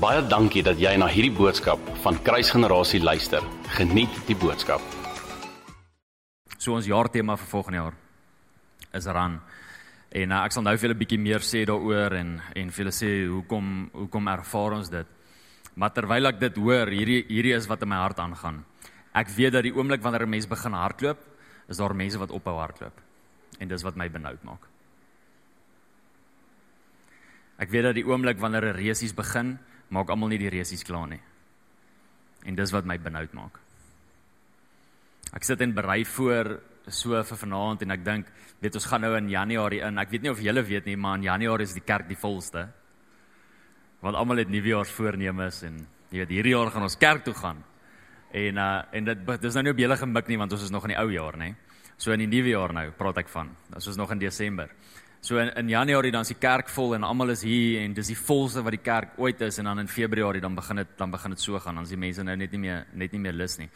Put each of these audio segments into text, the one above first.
Baie dankie dat jy na hierdie boodskap van Kruisgenerasie luister. Geniet die boodskap. So ons jaartema vir volgende jaar is ran. En uh, ek sal nou vir julle 'n bietjie meer sê daaroor en en vir julle sê hoekom hoekom ervaar ons dit. Maar terwyl ek dit hoor, hierdie hierdie is wat in my hart aangaan. Ek weet dat die oomblik wanneer 'n mens begin hardloop, is daar mense wat ophou hardloop. En dis wat my benoud maak. Ek weet dat die oomblik wanneer 'n resies begin, maak almal nie die resies klaar nie. En dis wat my benoud maak. Ek sit en berei voor so vir vanaand en ek dink, weet ons gaan nou in Januarie in. Ek weet nie of julle weet nie, maar in Januarie is die kerk die volste. Want almal het nuwejaarsvoornemens en jy weet hierdie jaar gaan ons kerk toe gaan. En uh en dit dis nou nie op julle gemik nie want ons is nog in die ou jaar, nê. So in die nuwe jaar nou praat ek van. Dit is nog in Desember. So in, in Januarie dan is die kerk vol en almal is hier en dis die volste wat die kerk ooit is en dan in Februarie dan begin dit dan begin dit so gaan. Dan is die mense nou net nie meer net nie meer lus nie.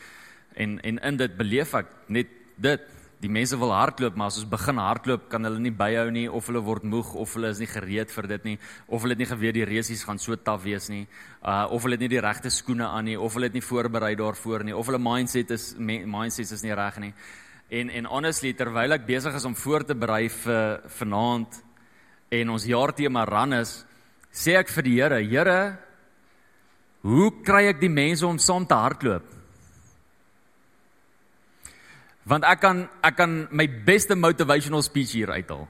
En en in dit beleef ek net dit. Die mense wil hardloop maar as ons begin hardloop kan hulle nie byhou nie of hulle word moeg of hulle is nie gereed vir dit nie of hulle het nie geweet die resies gaan so taaf wees nie. Uh of hulle het nie die regte skoene aan nie of hulle het nie voorberei daarvoor nie of hulle mindset is mindset is nie reg nie En en honestly terwyl ek besig is om voor te berei vir vanaand en ons jaartema ran is, sê ek vir die Here, Here, hoe kry ek die mense om saam te hardloop? Want ek kan ek kan my beste motivational speech hier uithaal.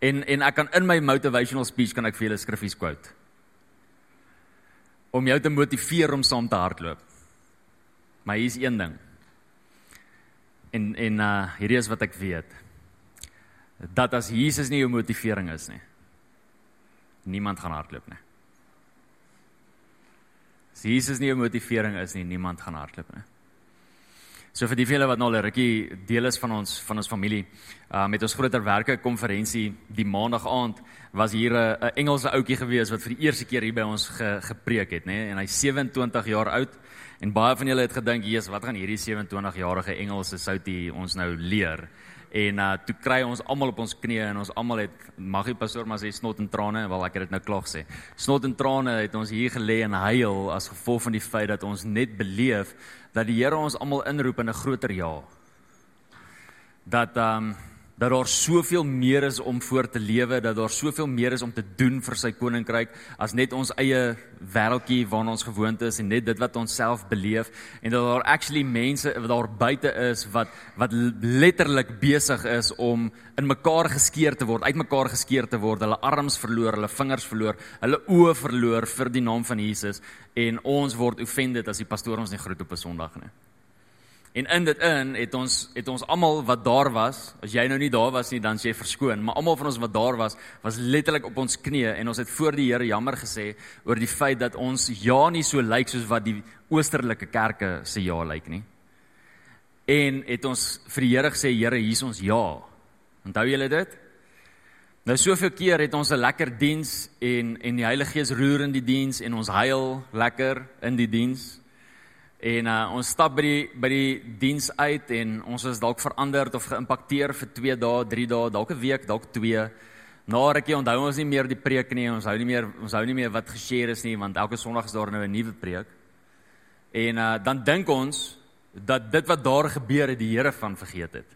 En en ek kan in my motivational speech kan ek vir julle skriffies quote. Om jou te motiveer om saam te hardloop. Maar hier's een ding. En en uh hierdie is wat ek weet. Dat as Jesus nie jou motivering is nie, niemand gaan hardloop nie. As Jesus nie jou motivering is nie, niemand gaan hardloop nie. So vir die vele wat nou al 'n rukkie deel is van ons van ons familie, uh met ons groter werke konferensie die maandag aand was hier 'n uh, Engelse ouetjie gewees wat vir die eerste keer hier by ons ge, gepreek het, nê, en hy's 27 jaar oud. En baie van julle het gedink, "Jesus, wat gaan hierdie 27-jarige Engelse soutie ons nou leer?" En uh toe kry ons almal op ons knieë en ons almal het mag die pastoor maar sê snot en trane, wel ek het dit nou klaar gesê. Snot en trane het ons hier gelê en huil as gevolg van die feit dat ons net beleef dat die Here ons almal inroep in 'n groter ja. Dat um dat daar soveel meer is om voor te lewe, dat daar soveel meer is om te doen vir sy koninkryk as net ons eie wêreldjie waarna ons gewoond is en net dit wat ons self beleef en dat daar actually mense wat daar buite is wat wat letterlik besig is om in mekaar geskeur te word, uitmekaar geskeur te word, hulle arms verloor, hulle vingers verloor, hulle oë verloor vir die naam van Jesus en ons word offended as die pastoor ons nie groet op 'n Sondag nie. En in dit in het ons het ons almal wat daar was, as jy nou nie daar was nie, dan sê jy verskoon, maar almal van ons wat daar was, was letterlik op ons knieë en ons het voor die Here jammer gesê oor die feit dat ons ja nie so lyk soos wat die oosterlike kerke se ja lyk nie. En het ons vir die Here gesê, Here, hier's ons ja. Onthou julle dit? Nou soveel keer het ons 'n lekker diens en en die Heilige Gees roer in die diens en ons huil lekker in die diens. En uh, ons stap by die by die diens uit en ons is dalk veranderd of geïmpakteer vir 2 dae, 3 dae, dalk 'n week, dalk 2. Na rukkie onthou ons nie meer die preek nie, ons hou nie meer ons hou nie meer wat geshare is nie want elke Sondag is daar nou 'n nuwe preek. En uh, dan dink ons dat dit wat daar gebeur het die Here van vergeet het.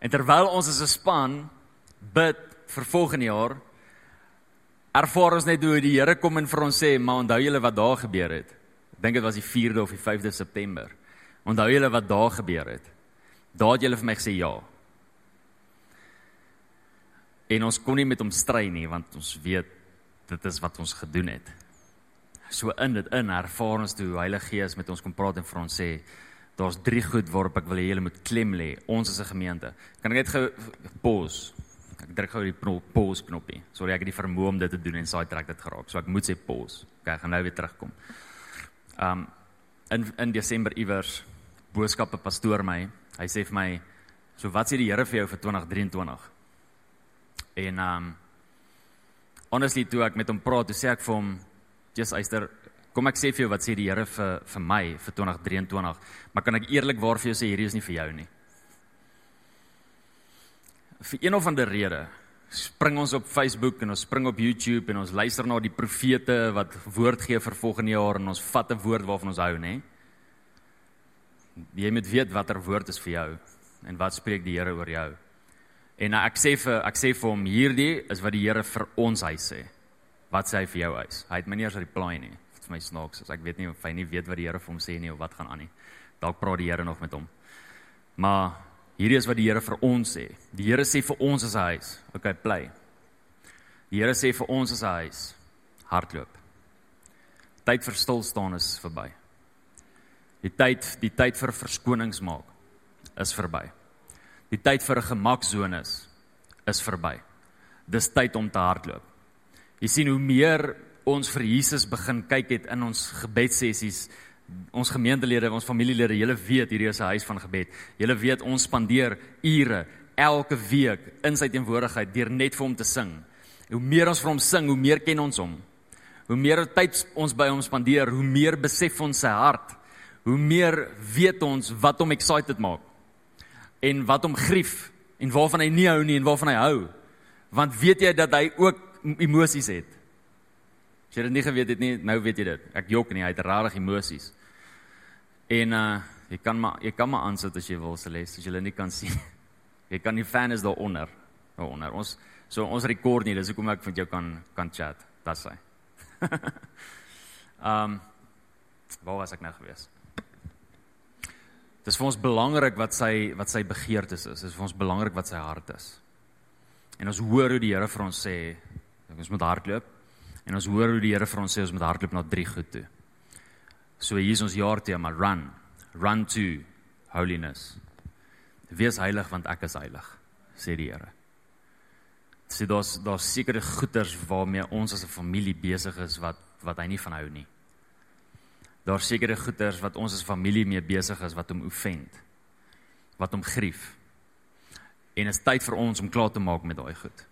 En terwyl ons as 'n span bid vir volgende jaar ervaar ons net hoe die Here kom en vir ons sê, "Maar onthou julle wat daar gebeur het?" Ek dink dit was die 4de of die 5de September. Onthou julle wat daar gebeur het? Daar het julle vir my gesê ja. En ons kon nie met hom stry nie want ons weet dit is wat ons gedoen het. So in dit in ervaar ons toe Heilige Gees met ons kom praat en vir ons sê daar's drie goed waarop ek wil hê julle moet klem lê. Ons is 'n gemeente. Kan ek net gou pause? Ek druk gou die pause knoppie. Sorry, ek het die vermoë om dit te doen en saai trek dit geraak. So ek moet sê pause. Okay, ek gaan nou weer terugkom um in in Desember iewers boodskappe pastoor my. Hy sê vir my, "So wat sê die Here vir jou vir 2023?" En um honestly toe ek met hom praat, toe sê ek vir hom, "Just Eyster, kom ek sê vir jou wat sê die Here vir vir my vir 2023, maar kan ek eerlikwaar vir jou sê hierdie is nie vir jou nie." Vir een of ander rede spring ons op Facebook en ons spring op YouTube en ons luister na die profete wat woord gee vir volgende jaar en ons vat 'n woord waarvan ons hou, nê? Jy moet weet watter woord is vir jou en wat spreek die Here oor jou. En nou, ek sê vir ek sê vir hom hierdie is wat die Here vir ons huis sê. Wat sê hy vir jou huis? Hy het my nie eers reply nie. Vir my snaaks, so ek weet nie of hy nie weet wat die Here vir hom sê nie of wat gaan aan nie. Dalk praat die Here nog met hom. Maar hierdie is wat die Here vir ons sê. Die Here sê vir ons as 'n huis, okay, bly. Die Here sê vir ons as 'n huis, hardloop. Tyd vir stil staan is verby. Die tyd, die tyd vir verskonings maak is verby. Die tyd vir 'n gemaksone is is verby. Dis tyd om te hardloop. Jy sien hoe meer ons vir Jesus begin kyk het in ons gebedsessies, ons gemeentelede, ons familielede, julle weet hierdie is 'n huis van gebed. Julle weet ons spandeer ure elke week in sy teenwoordigheid deur net vir hom te sing. Hoe meer ons vir hom sing, hoe meer ken ons hom. Hoe meer tyd ons by hom spandeer, hoe meer besef ons sy hart. Hoe meer weet ons wat hom excited maak en wat hom grief en waarvan hy nie hou nie en waarvan hy hou. Want weet jy dat hy ook emosies het? As jy dit nie geweet het nie, nou weet jy dit. Ek jok nie, hy het regtig emosies. En uh jy kan maar jy kan maar aansit as jy wil se les, as jy hulle nie kan sien. Jy kan die fan is daaronder. Daaronder. Ons so ons rekord nie, dis hoekom ek met jou kan kan chat. Dis hy. um waar was ek nou gewees? Dit is vir ons belangrik wat sy wat sy begeertes is. Dit is vir ons belangrik wat sy hart is. En ons hoor hoe die Here vir ons sê, ons moet hardloop. En ons hoor hoe die Here vir ons sê ons moet hardloop na drie goed toe. So hier is ons jaartema run. Run to holiness. Wees heilig want ek is heilig, sê die Here. Sê daar's daar's sekere goeders waarmee ons as 'n familie besig is wat wat hy nie van hou nie. Daar's sekere goeders wat ons as familie mee besig is wat hom offend. Wat hom grief. En dit is tyd vir ons om klaar te maak met daai goed.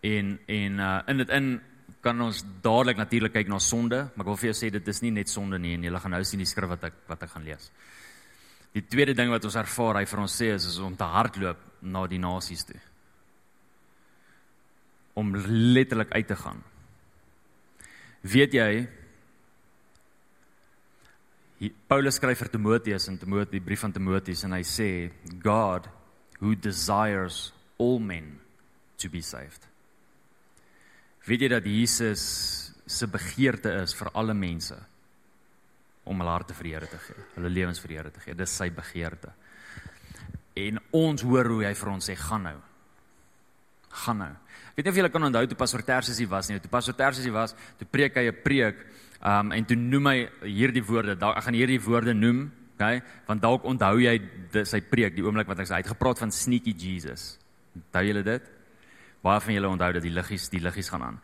En en uh in dit in kan ons dadelik natuurlik kyk na sonde, maar ek wil vir jou sê dit is nie net sonde nie en jy gaan nou sien die skrif wat ek wat ek gaan lees. Die tweede ding wat ons ervaar hy vir ons sê is, is om te hardloop na die nasies toe. Om letterlik uit te gaan. Weet jy Paulus skryf vir Timoteus in Timoteus die brief van Timoteus en hy sê God who desires all men to be saved. Weet jy dat Jesus se begeerte is vir alle mense om hulle harte vir die Here te gee, hulle lewens vir die Here te gee. Dis sy begeerte. En ons hoor hoe hy vir ons sê gaan nou. Gaan nou. Weet nie of julle kan onthou toe Pastor Tersius hier was nie. Toe Pastor Tersius hier was, toe preek hy 'n preek, um en toe noem hy hierdie woorde. Ek gaan hierdie woorde noem, okay? Want dalk onthou jy sy preek, die oomblik wat hy sê hy het gepraat van sneaky Jesus. Onthou julle dit? Baie van julle onthou dat die liggies die liggies gaan aan.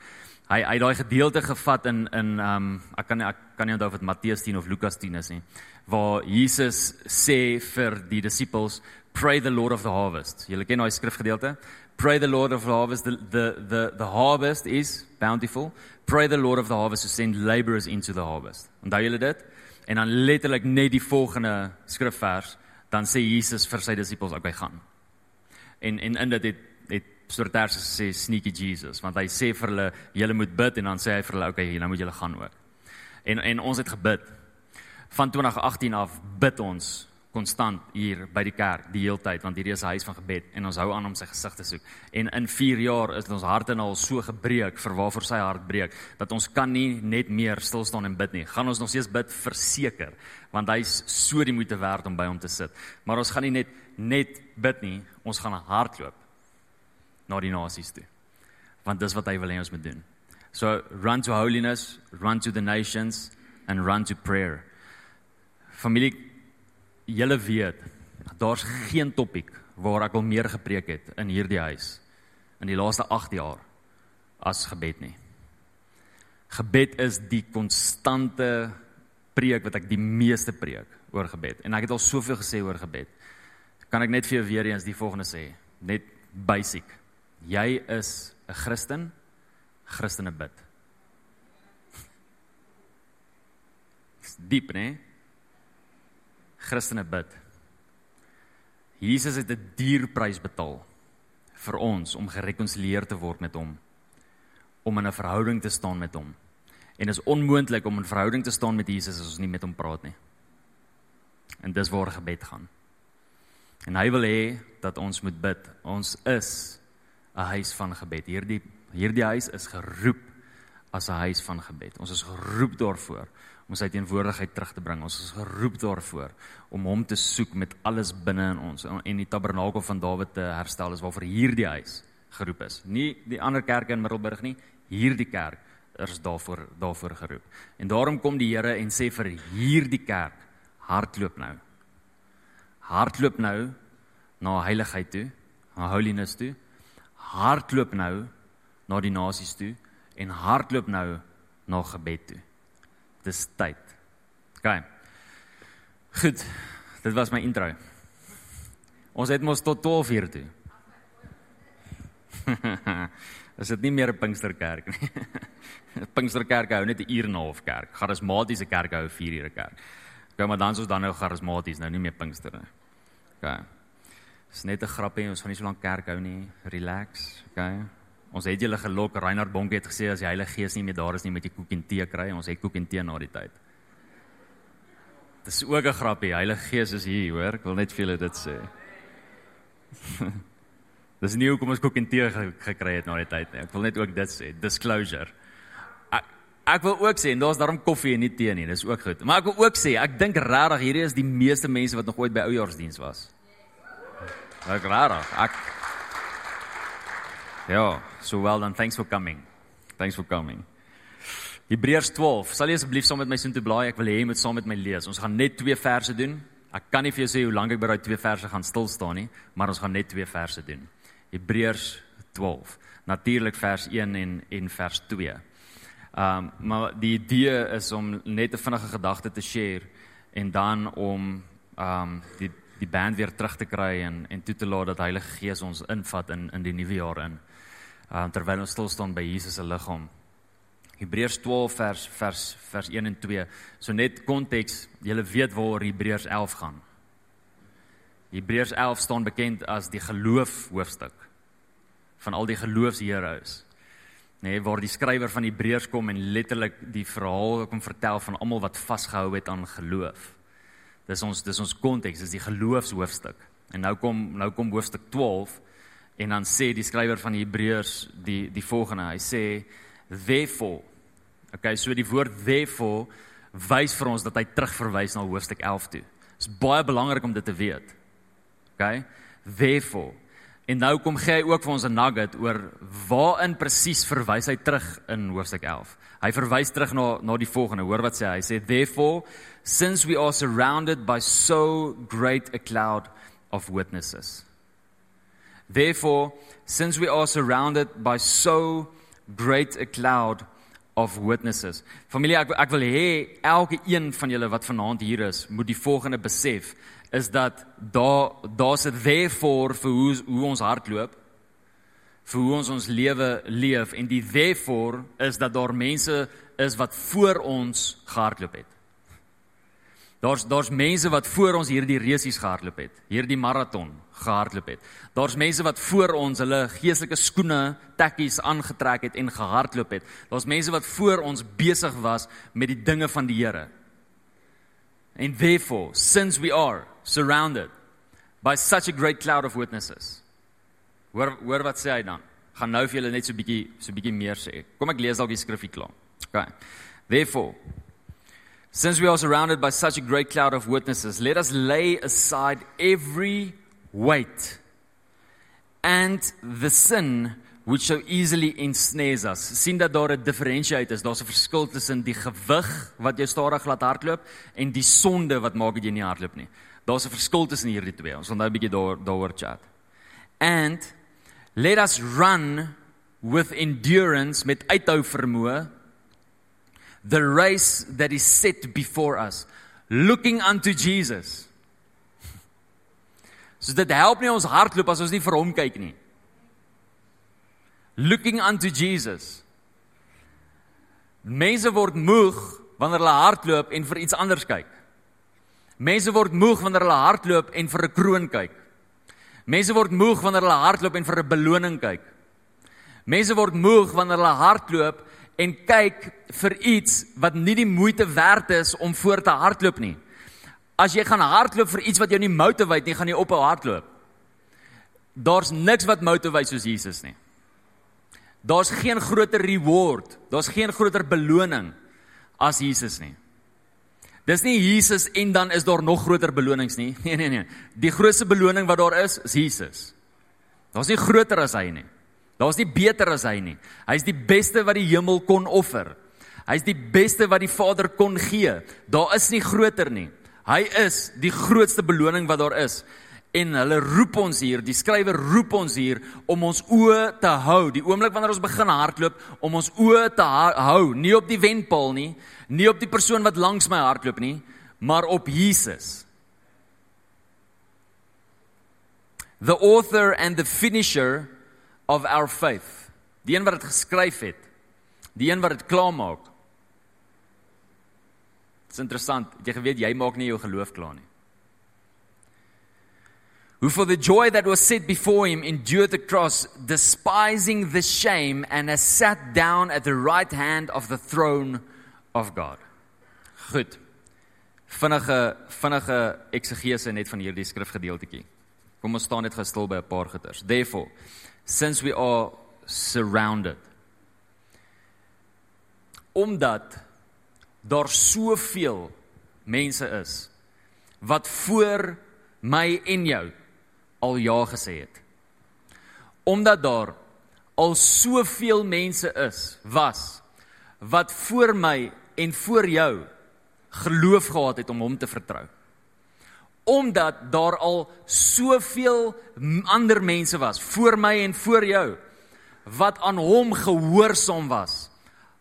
Hy hy daai gedeelte gevat in in ehm um, ek kan ek kan nie onthou of dit Matteus 10 of Lukas 10 is nie waar Jesus sê vir die disippels pray the lord of the harvest. Julle ken daai skrifgedeelte? Pray the lord of the harvest the the the the harvest is bountiful. Pray the lord of the harvest to send laborers into the harvest. Onthou julle dit? En dan letterlik net die volgende skrifvers dan sê Jesus vir sy disippels okay gaan. En en in dit het het Sorters sê sneaky Jesus want hy sê vir hulle julle moet bid en dan sê hy vir hulle okay nou moet julle gaan ook. En en ons het gebid. Van 2018 af bid ons konstant hier by die kerk die hele tyd want hierdie is 'n huis van gebed en ons hou aan om sy gesig te soek. En in 4 jaar is ons harte nou al so gebreek vir waarvoor sy hart breek dat ons kan nie net meer stil staan en bid nie. Gaan ons nog steeds bid verseker want hy's so die moeite werd om by hom te sit. Maar ons gaan nie net net bid nie, ons gaan hardloop na die nasies toe. Want dis wat hy wil hê ons moet doen. So run to holiness, run to the nations and run to prayer. Familie, julle weet, daar's geen topik waar ek al meer gepreek het in hierdie huis in die laaste 8 jaar as gebed nie. Gebed is die konstante preek wat ek die meeste preek oor gebed en ek het al soveel gesê oor gebed. Kan ek net vir jou weer eens die volgende sê, net basic jy is 'n Christen, Christene bid. Dis diep, né? Christene bid. Jesus het 'n dierprys betaal vir ons om gerekonsilieer te word met hom, om in 'n verhouding te staan met hom. En is onmoontlik om in verhouding te staan met Jesus as ons nie met hom praat nie. En dis waar gebed gaan. En hy wil hê dat ons moet bid. Ons is 'n huis van gebed. Hierdie hierdie huis is geroep as 'n huis van gebed. Ons is geroep daarvoor om sy teenwoordigheid terug te bring. Ons is geroep daarvoor om hom te soek met alles binne in ons en die tabernakel van Dawid te herstel is waarvoor hierdie huis geroep is. Nie die ander kerke in Middelburg nie, hierdie kerk is daarvoor daarvoor geroep. En daarom kom die Here en sê vir hierdie kerk, hardloop nou. Hardloop nou na heiligheid toe, na holiness toe. Hardloop nou na die nasies toe en hardloop nou na gebed toe. Dis tyd. OK. Goed. Dit was my intro. Ons het mos tot 12 uur toe. Is dit nie meer 'n Pinksterkerk nie? Pinksterkerk hou net 'n uur en 'n half kerk. Charismatiese kerk hou 4 ure kerk. OK, maar dan is ons dan nou charismaties, nou nie meer Pinkster nie. OK. Dis net 'n grappie, ons gaan nie so lank kerk hou nie. Relax. OK. Ons het julle gelok. Reinhard Bonke het gesê as die Heilige Gees nie meer daar is nie, moet jy koek en tee kry. Ons het koek en tee na die tyd. Dis ook 'n grappie. Heilige Gees is hier, hoor. Ek wil net vir julle dit sê. Dis nie hoekom ons koek en tee gekry het na die tyd nie. Ek wil net ook dit sê. Disclosure. Ek, ek wil ook sê en daar's daarom koffie en nie tee nie. Dis ook goed. Maar ek wil ook sê, ek dink regtig hierdie is die meeste mense wat nog ooit by oujaarsdiens was. Ek regtig. Ek Ja, so well done. Thanks for coming. Thanks for coming. Hebreërs 12. Sal jy asseblief saam met my soontoe blaai? Ek wil hê jy moet saam met my lees. Ons gaan net twee verse doen. Ek kan nie vir jou sê hoe lank ek by daai twee verse gaan stil staan nie, maar ons gaan net twee verse doen. Hebreërs 12. Natuurlik vers 1 en en vers 2. Um maar die idee is om net 'n vinnige gedagte te share en dan om um die die band weer terug te kry en en toe te laat dat Heilige Gees ons invat in in die nuwe jaar in uh, terwyl ons stil staan by Jesus se liggaam. Hebreërs 12 vers vers vers 1 en 2. So net konteks, jy weet waar Hebreërs 11 gaan. Hebreërs 11 staan bekend as die geloof hoofstuk van al die geloofsheroes. Nee, waar die skrywer van Hebreërs kom en letterlik die verhaal kom vertel van almal wat vasgehou het aan geloof. Dis ons dis ons konteks, dis die geloofshoofstuk. En nou kom nou kom hoofstuk 12 En dan sê die skrywer van Hebreërs die die volgende. Hy sê therefore. Okay, so die woord therefore wys vir ons dat hy terugverwys na hoofstuk 11 toe. Dit is baie belangrik om dit te weet. Okay? Therefore. En nou kom gee hy ook vir ons 'n nugget oor waarin presies verwys hy terug in hoofstuk 11. Hy verwys terug na na die volgende. Hoor wat sê hy? Hy sê therefore since we are surrounded by so great a cloud of witnesses. Therefore, since we are surrounded by so great a cloud of witnesses. Familie, ek ek wil hê elke een van julle wat vanaand hier is, moet die volgende besef is dat daar daar's 'n therefore vir hoe hoe ons hardloop vir hoe ons ons lewe leef en die therefore is dat daar mense is wat voor ons gehardloop het. Daar's daar's mense wat voor ons hierdie resies gehardloop het, hierdie maraton gehardloop het. Daar's mense wat voor ons hulle geestelike skoene, tekkies aangetrek het en gehardloop het. Daar's mense wat voor ons besig was met die dinge van die Here. And therefore, since we are surrounded by such a great cloud of witnesses. Hoor hoor wat sê hy dan? Gaan nou vir julle net so bietjie so bietjie meer sê. Kom ek lees dalk die skrifgie klaar. Okay. Therefore, Since we are surrounded by such a great cloud of witnesses, let us lay aside every weight and the sin which so easily ensnares us. sien dat daar 'n diferensiasie is. Daar's 'n verskil tussen die gewig wat jou stadig laat hardloop en die sonde wat maak dat jy nie hardloop nie. Daar's 'n verskil tussen hierdie twee. Ons gaan nou 'n bietjie daar daaroor chat. And let us run with endurance met uithou vermoë the race that is set before us, looking unto Jesus. So dit help nie ons hardloop as ons nie vir hom kyk nie. Looking unto Jesus. Mense word moeg wanneer hulle hardloop en vir iets anders kyk. Mense word moeg wanneer hulle hardloop en vir 'n kroon kyk. Mense word moeg wanneer hulle hardloop en vir 'n beloning kyk. Mense word moeg wanneer hulle hardloop en kyk vir iets wat nie die moeite werd is om voor te hardloop nie. As jy gaan hardloop vir iets wat jou nie motiveer nie, gaan jy ophou hardloop. Daar's niks wat motiveer soos Jesus nie. Daar's geen groter reward, daar's geen groter beloning as Jesus nie. Dis nie Jesus en dan is daar nog groter belonings nie. Nee nee nee. Die grootste beloning wat daar is, is Jesus. Daar's nie groter as hy nie. Daar's nie beter as hy nie. Hy's die beste wat die hemel kon offer. Hy's die beste wat die Vader kon gee. Daar is nie groter nie. Hy is die grootste beloning wat daar is. En hulle roep ons hier, die skrywer roep ons hier om ons oë te hou. Die oomblik wanneer ons begin hardloop, om ons oë te hou, nie op die wenpaal nie, nie op die persoon wat langs my hardloop nie, maar op Jesus. The author and the finisher of our faith. Die een wat dit geskryf het. Die een wat dit klaarmaak. Dit is interessant. Jy geweet jy maak nie jou geloof klaar nie. Who for the joy that was set before him endured the cross, despising the shame, and has sat down at the right hand of the throne of God. Goed. Vinnige vinnige eksegese net van hierdie skrifgedeeltjie. Kom ons staan net gestil by 'n paar goeters. Therefore, since we are surrounded omdat daar soveel mense is wat voor my en jou al ja gesê het. Omdat daar al soveel mense is was wat voor my en voor jou geloof gehad het om hom te vertrou. Omdat daar al soveel ander mense was voor my en voor jou wat aan hom gehoorsaam was.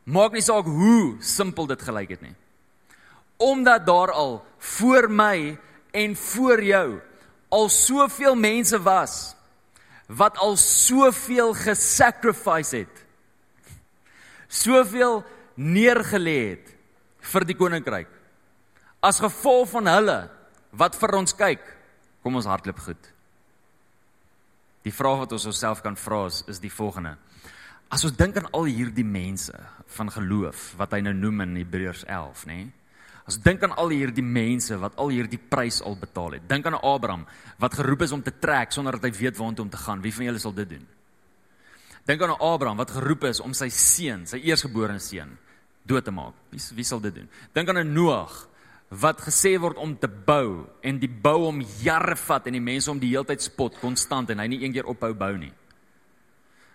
Maak nie saak hoe simpel dit gelyk het nie. Omdat daar al voor my en voor jou al soveel mense was wat al soveel gesacrifice het. Soveel neergelê het vir die koninkryk. As gevolg van hulle wat vir ons kyk, kom ons hardloop goed. Die vraag wat ons osself kan vra is, is die volgende. As ons dink aan al hierdie mense van geloof wat hy nou noem in Hebreërs 11, nê? Nee? As dink aan al hierdie mense wat al hierdie prys al betaal het. Dink aan Abraham wat geroep is om te trek sonder dat hy weet waartoe om te gaan. Wie van julle sal dit doen? Dink aan Abraham wat geroep is om sy seun, sy eersgeborene seun, dood te maak. Wie wie sal dit doen? Dink aan Noag wat gesê word om te bou en die bou om jare vat en die mense om die hele tyd spot konstant en hy nie eendag ophou bou nie.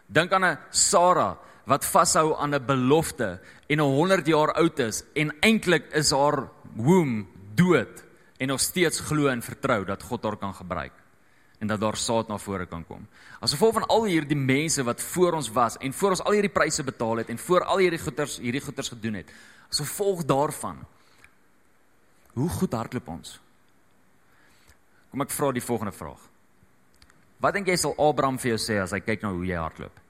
Dink aan 'n Sara wat vashou aan 'n belofte en 'n 100 jaar oud is en eintlik is haar womb dood en nog steeds glo en vertrou dat God haar kan gebruik en dat daar saad na vore kan kom. As gevolg van al hierdie mense wat voor ons was en voor ons al hierdie pryse betaal het en voor al hierdie goeders hierdie goeders gedoen het. As gevolg daarvan hoe goed hardloop ons? Kom ek vra die volgende vraag. Wat dink jy sal Abraham vir jou sê as hy kyk na hoe jy hardloop?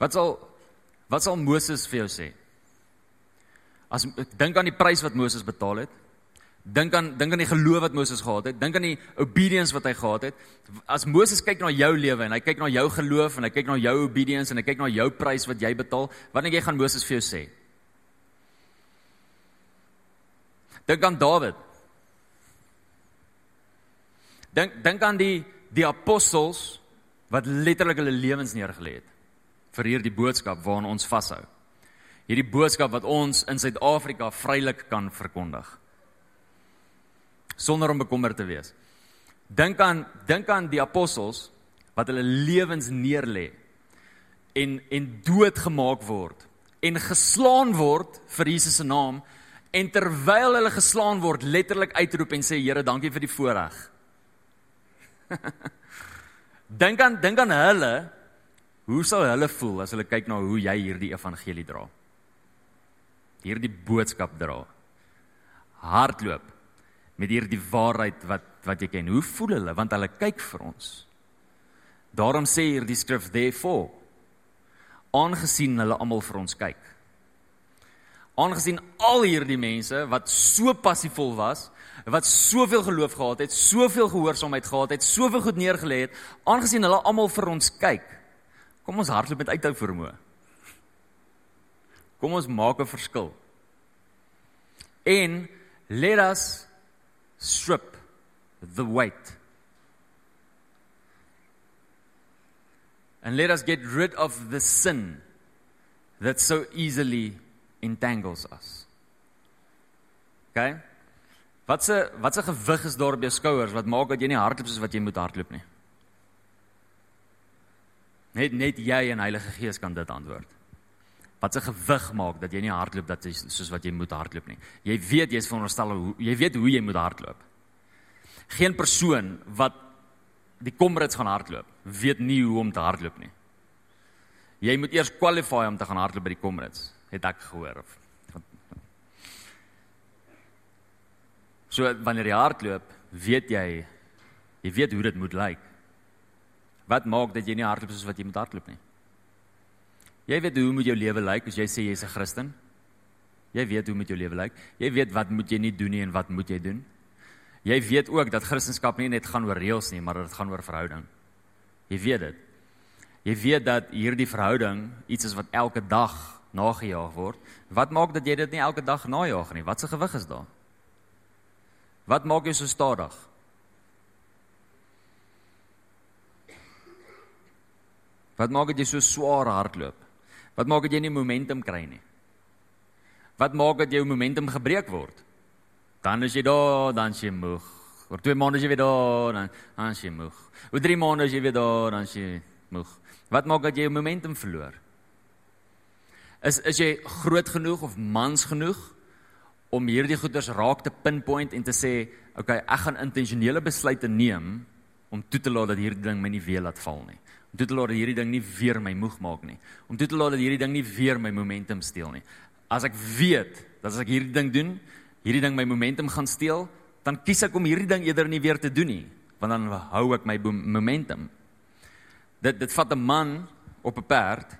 Wat sal wat sal Moses vir jou sê? As ek dink aan die prys wat Moses betaal het, Dink aan dink aan die geloof wat Moses gehad het. Dink aan die obedience wat hy gehad het. As Moses kyk na jou lewe en hy kyk na jou geloof en hy kyk na jou obedience en hy kyk na jou prys wat jy betaal, wat dink jy gaan Moses vir jou sê? Dink aan Dawid. Dink dink aan die die apostels wat letterlik hulle lewens neergelê het vir hierdie boodskap waaraan ons vashou. Hierdie boodskap wat ons in Suid-Afrika vrylik kan verkondig sonder om bekommerd te wees. Dink aan dink aan die apostels wat hulle lewens neerlê en en doodgemaak word en geslaan word vir Jesus se naam en terwyl hulle geslaan word letterlik uitroep en sê Here dankie vir die voorreg. dink aan dink aan hulle hoe sou hulle voel as hulle kyk na hoe jy hierdie evangelie dra? Hierdie boodskap dra. Hardloop met hierdie waarheid wat wat jy ken. Hoe voel hulle want hulle kyk vir ons. Daarom sê hierdie skrif therefore aangesien hulle almal vir ons kyk. Aangesien al hierdie mense wat so passievol was, wat soveel geloof gehad het, soveel gehoorsaamheid gehad het, soveel goed neergelê het, aangesien hulle almal vir ons kyk. Kom ons hardloop met uithou vermoë. Kom ons maak 'n verskil. En let us strip the weight. And let us get rid of the sin that so easily entangles us. Okay? Wat se wat se gewig is daar op jou skouers wat maak dat jy nie hardloop soos wat jy moet hardloop nie? Net net jy en Heilige Gees kan dit antwoord. Wat se gewig maak dat jy nie hardloop dat jy soos wat jy moet hardloop nie? Jy weet jy's veronderstel hoe jy weet hoe jy moet hardloop. Geen persoon wat die Comrades gaan hardloop, weet nie hoe om te hardloop nie. Jy moet eers kwalify om te gaan hardloop by die Comrades, het ek gehoor So wanneer jy hardloop, weet jy jy weet hoe dit moet lyk. Wat maak dat jy nie hardloop soos wat jy moet hardloop nie? Jy weet hoe moet jou lewe lyk as jy sê jy's 'n Christen? Jy weet hoe moet jou lewe lyk? Jy weet wat moet jy nie doen nie en wat moet jy doen? Jy weet ook dat Christendom nie net gaan oor reëls nie, maar dit gaan oor verhouding. Jy weet dit. Jy weet dat hierdie verhouding iets is wat elke dag nagejaag word. Wat maak dat jy dit nie elke dag najaag nie? Wat se gewig is daar? Wat maak jou so stadig? Wat maak dit jy so swaar hardloop? Wat maak dit jy nie momentum kry nie? Wat maak dat jou momentum gebreek word? Dan is jy daar, dan is jy moeg. Oor 2 maande is jy weer daar, dan dan is jy moeg. Oor 3 maande is jy weer daar, dan is jy moeg. Wat maak dat jy jou momentum verloor? Is is jy groot genoeg of mans genoeg om hierdie goeders raak te pinpoint en te sê, "Oké, okay, ek gaan intentionele besluite neem om toe te laat dat hierdie ding my nie weer laat val nie. Om toe te laat dat hierdie ding nie weer my moeg maak nie. Om toe te laat dat hierdie ding nie weer my momentum steel nie. As ek weet dat as ek hierdie ding doen, hierdie ding my momentum gaan steel, dan kies ek om hierdie ding eerder nie weer te doen nie, want dan hou ek my momentum. Dit dit vat 'n man op 'n perd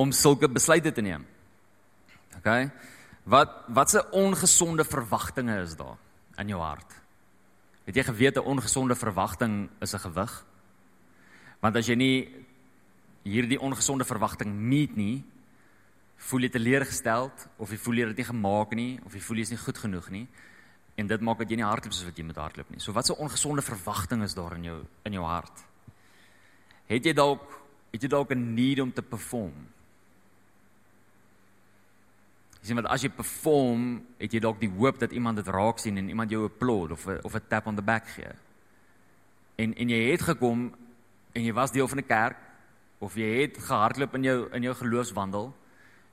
om sulke besluite te neem. OK? Wat watse ongesonde verwagtinge is daar in jou hart? Het jy geweet 'n ongesonde verwagting is 'n gewig? Want as jy nie hierdie ongesonde verwagting meet nie, voel jy teleurgesteld of jy voel jy het dit nie gemaak nie of jy voel jy is nie goed genoeg nie en dit maak dat jy nie hardloop soos wat jy moet hardloop nie. So watse ongesonde verwagting is daar in jou in jou hart? Het jy dalk het jy dalk 'n need om te perform? Jy sien wat as jy perform, het jy dalk die hoop dat iemand dit raak sien en iemand jou 'n applaud of 'n of 'n tap on the back gee. En en jy het gekom en jy was deel van 'n kerk of jy het gehardloop in jou in jou geloofswandel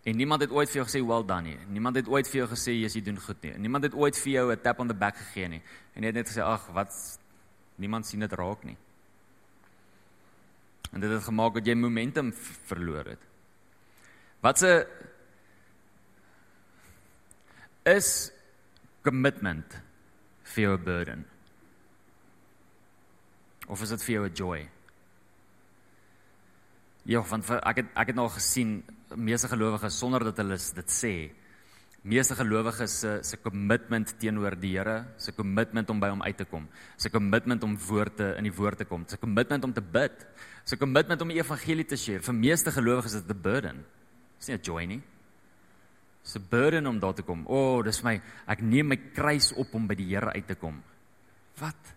en niemand het ooit vir jou gesê well done nie. Niemand het ooit vir jou gesê jy doen goed nie. Niemand het ooit vir jou 'n tap on the back gegee nie. En jy het net gesê ag, wat niemand sien dit raak nie. En dit het gemaak dat jy momentum verloor het. Wat 'n is commitment vir jou 'n burden? Of is dit vir jou 'n joy? Ja, want ek het ek het nou gesien meeste gelowiges sonder dat hulle dit sê. Meeste gelowiges se se commitment teenoor die Here, se commitment om by hom uit te kom, se commitment om woorde in die woord te kom, se commitment om te bid, se commitment om die evangelie te share. Vir meeste gelowiges is dit 'n burden. Dis nie 'n joy nie. Dis 'n burden om daar te kom. O, oh, dis my ek neem my kruis op om by die Here uit te kom. Wat?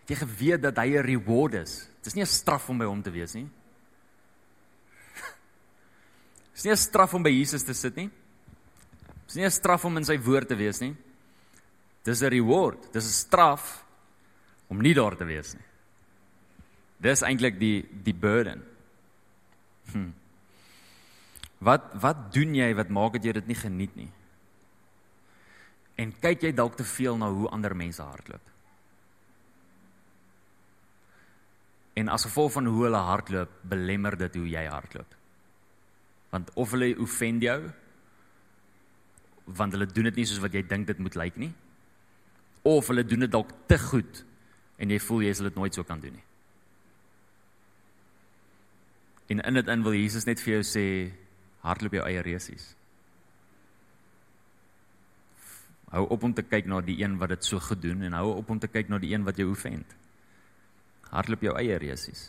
Het jy geweet dat hy 'n reward is? Dis nie 'n straf om by hom te wees nie. Dis nie 'n straf om by Jesus te sit nie. Dis nie 'n straf om in sy woord te wees nie. Dis 'n reward. Dis 'n straf om nie daar te wees nie. Dis eintlik die die burden. Hm. Wat wat doen jy wat maak dat jy dit nie geniet nie? En kyk jy dalk te veel na hoe ander mense hardloop? En as gevolg van hoe hulle hardloop, belemmer dit hoe jy hardloop. Want of hulle offend jou, want hulle doen dit nie soos wat jy dink dit moet lyk nie, of hulle doen dit dalk te goed en jy voel jy sal dit nooit so kan doen nie. En in dit in wil Jesus net vir jou sê hardloop jou eie resies. Hou op om te kyk na die een wat dit so goed doen en hou op om te kyk na die een wat jou oefend. Hardloop jou eie resies.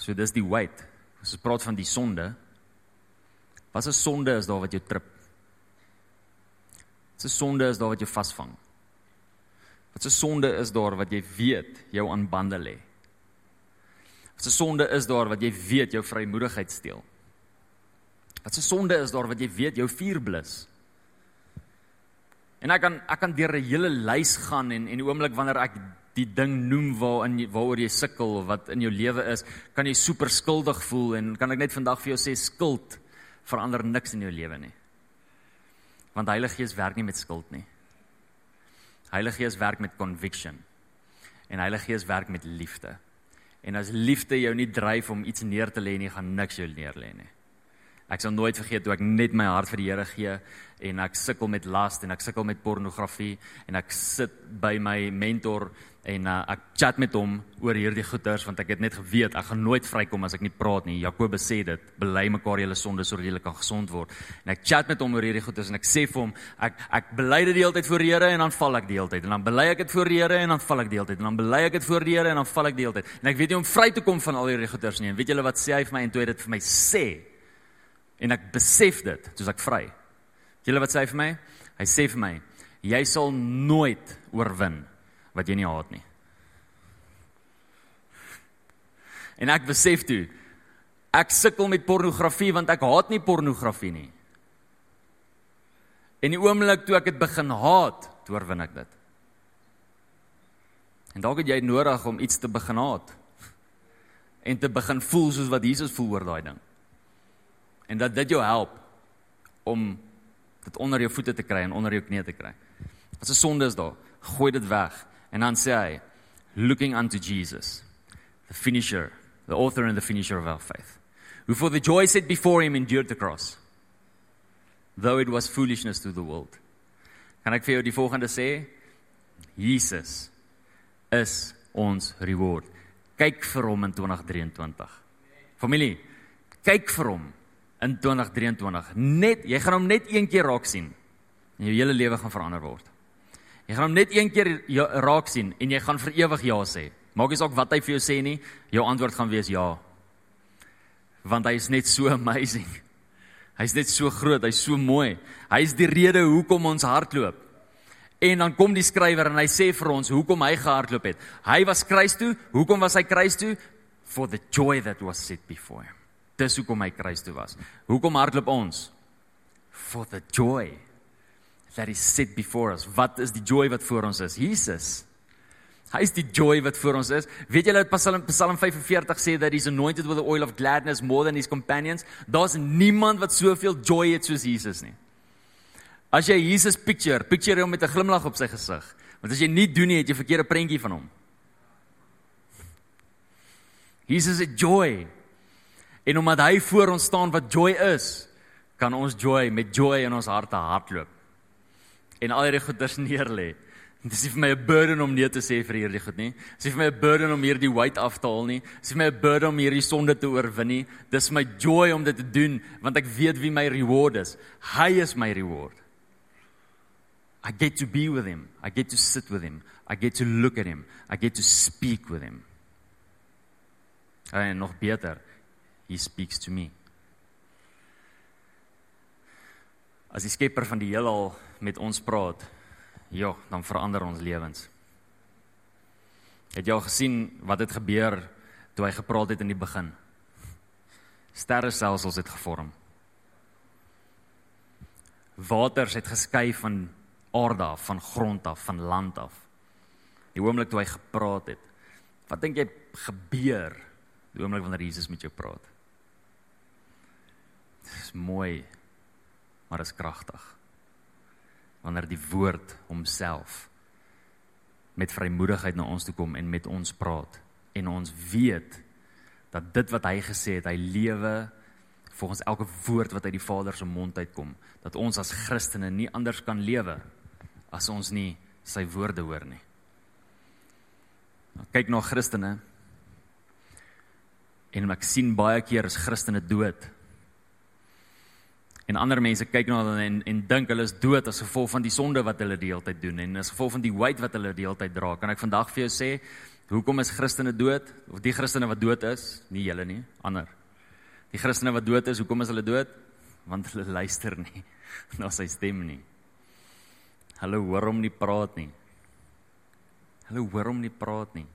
So dis die weight. As ons praat van die sonde, wat 'n sonde is daar wat jou trip? Wat 'n sonde is daar wat jou vasvang? Wat 'n sonde is daar wat jy weet jou aan bande lê? Wat 'n sonde is daar wat jy weet jou vrymoedigheid steel? Wat 'n sonde is daar wat jy weet jou vuur blus? En ek kan ek kan deur 'n hele lys gaan en en oomblik wanneer ek die ding noem waarin waaroor jy sukkel of wat in jou lewe is, kan jy super skuldig voel en kan ek net vandag vir jou sê skuld verander niks in jou lewe nie. Want Heilige Gees werk nie met skuld nie. Heilige Gees werk met conviction. En Heilige Gees werk met liefde. En as liefde jou nie dryf om iets neer te lê nie, gaan niks jou neer lê nie. Ek sal nooit vergeet toe ek net my hart vir die Here gee en ek sukkel met las en ek sukkel met pornografie en ek sit by my mentor en uh, ek chat met hom oor hierdie goeters want ek het net geweet ek gaan nooit vrykom as ek nie praat nie. Jakobus sê dit, bely mekaar julle sondes sodat julle kan gesond word. En ek chat met hom oor hierdie goeters en ek sê vir hom ek ek bely dit die hele tyd voor die Here en dan val ek die hele tyd en dan bely ek dit voor die Here en dan val ek die hele tyd en dan bely ek dit voor die Here en dan val ek die hele tyd. En ek weet nie om vry te kom van al hierdie goeters nie. En weet julle wat sê hy vir my en toe hy dit vir my sê en ek besef dit, soos ek vry. Julle wat sê vir my? Hy sê vir my, jy sal nooit oorwin wat jy nie haat nie. En ek besef toe ek sukkel met pornografie want ek haat nie pornografie nie. En die oomblik toe ek dit begin haat, toe oorwin ek dit. En dalk het jy nodig om iets te begin haat en te begin voel soos wat Jesus voel oor daai ding. En dat dit jou help om dit onder jou voete te kry en onder jou knie te kry. As 'n sonde is daar, gooi dit weg en dan sê hy looking unto Jesus, the finisher, the author and the finisher of our faith. Who for the joy set before him endured the cross, though it was foolishness to the world. Kan ek vir jou die volgende sê? Jesus is ons reward. Kyk vir hom in 2023. Familie, kyk vir hom in 2023. Net jy gaan hom net een keer raak sien en jou hele lewe gaan verander word. Jy gaan hom net een keer ja, raak sien en jy gaan vir ewig ja sê. Maak nie saak wat hy vir jou sê nie, jou antwoord gaan wees ja. Want hy is net so amazing. Hy's net so groot, hy's so mooi. Hy's die rede hoekom ons hardloop. En dan kom die skrywer en hy sê vir ons hoekom hy gehardloop het. Hy was kruis toe. Hoekom was hy kruis toe? For the joy that was set before him. Dis hoekom hy kruis toe was. Hoekom hardloop ons? For the joy that is set before us. Wat is die joy wat voor ons is? Jesus. Hy is die joy wat voor ons is. Weet julle dat Psalm Psalm 45 sê that he's anointed with the oil of gladness more than his companions? Daar's niemand wat soveel joy het soos Jesus nie. As jy Jesus picture, picture hom met 'n glimlag op sy gesig. Want as jy nie doen nie, het jy verkeerde prentjie van hom. Jesus is joy. En omdat hy voor ons staan wat joy is, kan ons joy met joy in ons harte hardloop. En al hierdie goeders neerlê. Dit is nie vir my 'n burden om nee te sê vir hierdie goed nie. Dit is nie vir my 'n burden om hierdie weight af te haal nie. Dit is nie vir my 'n burden om hierdie sonde te oorwin nie. Dis my joy om dit te doen want ek weet wie my reward is. Hy is my reward. I get to be with him. I get to sit with him. I get to look at him. I get to speak with him. En nog beter, he speaks to me. As die skepper van die heelal met ons praat, ja, dan verander ons lewens. Het jy al gesien wat het gebeur toe hy gepraat het in die begin? Sterrestelsels het gevorm. Waters het geskei van aarde af, van grond af, van land af. Die oomblik toe hy gepraat het. Wat dink jy gebeur die oomblik wanneer Jesus met jou praat? Dis mooi, maar is kragtig. Wanneer die woord homself met vrymoedigheid na ons toe kom en met ons praat en ons weet dat dit wat hy gesê het, hy lewe volgens elke woord wat uit die Vader se mond uitkom, dat ons as Christene nie anders kan lewe as ons nie sy woorde hoor nie. Nou, kyk na Christene en ek sien baie keer is Christene dood En ander mense kyk na hulle en en dink hulle is dood as gevolg van die sonde wat hulle die hele tyd doen en as gevolg van die weight wat hulle die hele tyd dra. Kan ek vandag vir jou sê, hoekom is Christene dood? Of die Christene wat dood is, nie julle nie, ander. Die Christene wat dood is, hoekom is hulle dood? Want hulle luister nie na sy stem nie. Hulle hoor hom nie praat nie. Hulle hoor hom nie praat nie.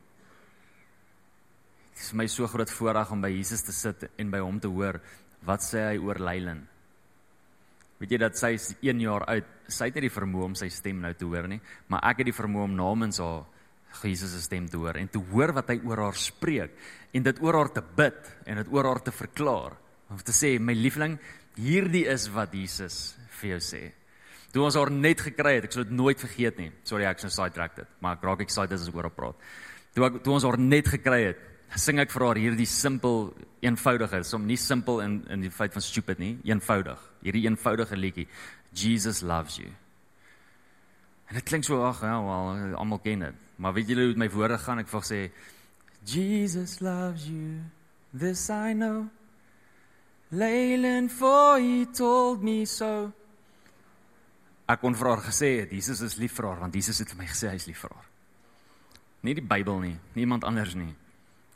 Dit is my so groot voorreg om by Jesus te sit en by hom te hoor wat sê hy oor Leilen. Weet jy dat sy is 1 jaar oud. Sy het nie die vermoë om sy stem nou te hoor nie, maar ek het die vermoë om namens haar Jesus se stem te hoor en te hoor wat hy oor haar spreek en dit oor haar te bid en dit oor haar te verklaar. Om te sê my liefling, hierdie is wat Jesus vir jou sê. Toe ons haar net gekry het, ek sal dit nooit vergeet nie. Sorry ek sou sidetrack dit, maar ek raak excited as ek oor haar praat. Toe ek toe ons haar net gekry het, sing ek vir haar hierdie simpel eenvoudige som nie simpel in in die feit van stupid nie eenvoudig hierdie eenvoudige liedjie Jesus loves you. En dit klink so ag ja wel almal ken dit. Maar weet julle hoe my woorde gaan? Ek vir sê Jesus loves you this I know. Laylen for he told me so. Ek kon vir haar gesê het Jesus is lief vir haar want Jesus het vir my gesê hy is lief vir haar. Nie die Bybel nie niemand anders nie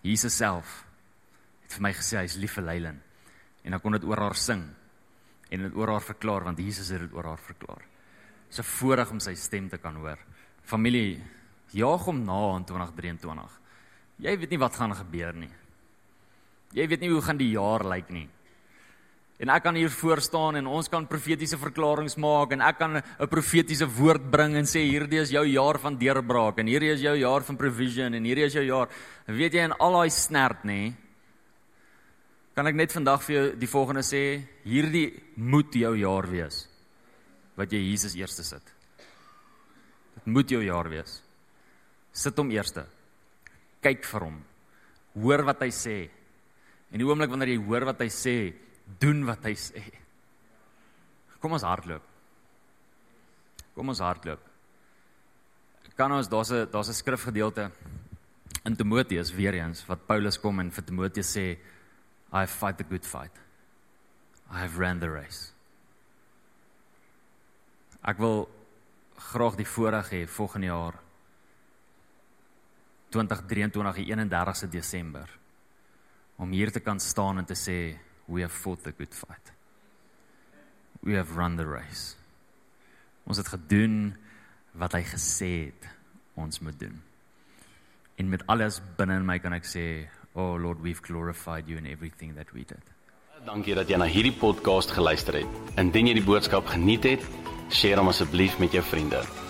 Jesus self het vir my gesê hy's lief vir Leilen. En dan kon dit oor haar sing en dit oor haar verklaar want Jesus het dit oor haar verklaar. Dis 'n voorreg om sy stem te kan hoor. Familie, jaag hom na in 2023. Jy weet nie wat gaan gebeur nie. Jy weet nie hoe gaan die jaar lyk nie. En ek kan hier voor staan en ons kan profetiese verklaringe maak en ek kan 'n profetiese woord bring en sê hierdie is jou jaar van deurbraak en hierdie is jou jaar van provision en hierdie is jou jaar. Weet jy in al daai snert nê? Kan ek net vandag vir jou die volgende sê, hierdie moet jou jaar wees. Wat jy Jesus eerste sit. Dit moet jou jaar wees. Sit hom eerste. Kyk vir hom. Hoor wat hy sê. En die oomblik wanneer jy hoor wat hy sê, doen wat hy sê. Kom ons hardloop. Kom ons hardloop. Kan ons daar's 'n daar's 'n skrifgedeelte in Timoteus weer eens wat Paulus kom en vir Timoteus sê I have fight the good fight. I have ran the race. Ek wil graag die voorreg hê volgende jaar 2023 die 31ste Desember om hier te kan staan en te sê we have fought the good fight. We have run the race. Ons het gedoen wat hy gesê het ons moet doen. En met alles binne in my kan ek sê, "Oh Lord, we've glorified you in everything that we did." Dankie dat jy na hierdie podcast geluister het. Indien jy die boodskap geniet het, deel hom asseblief met jou vriende.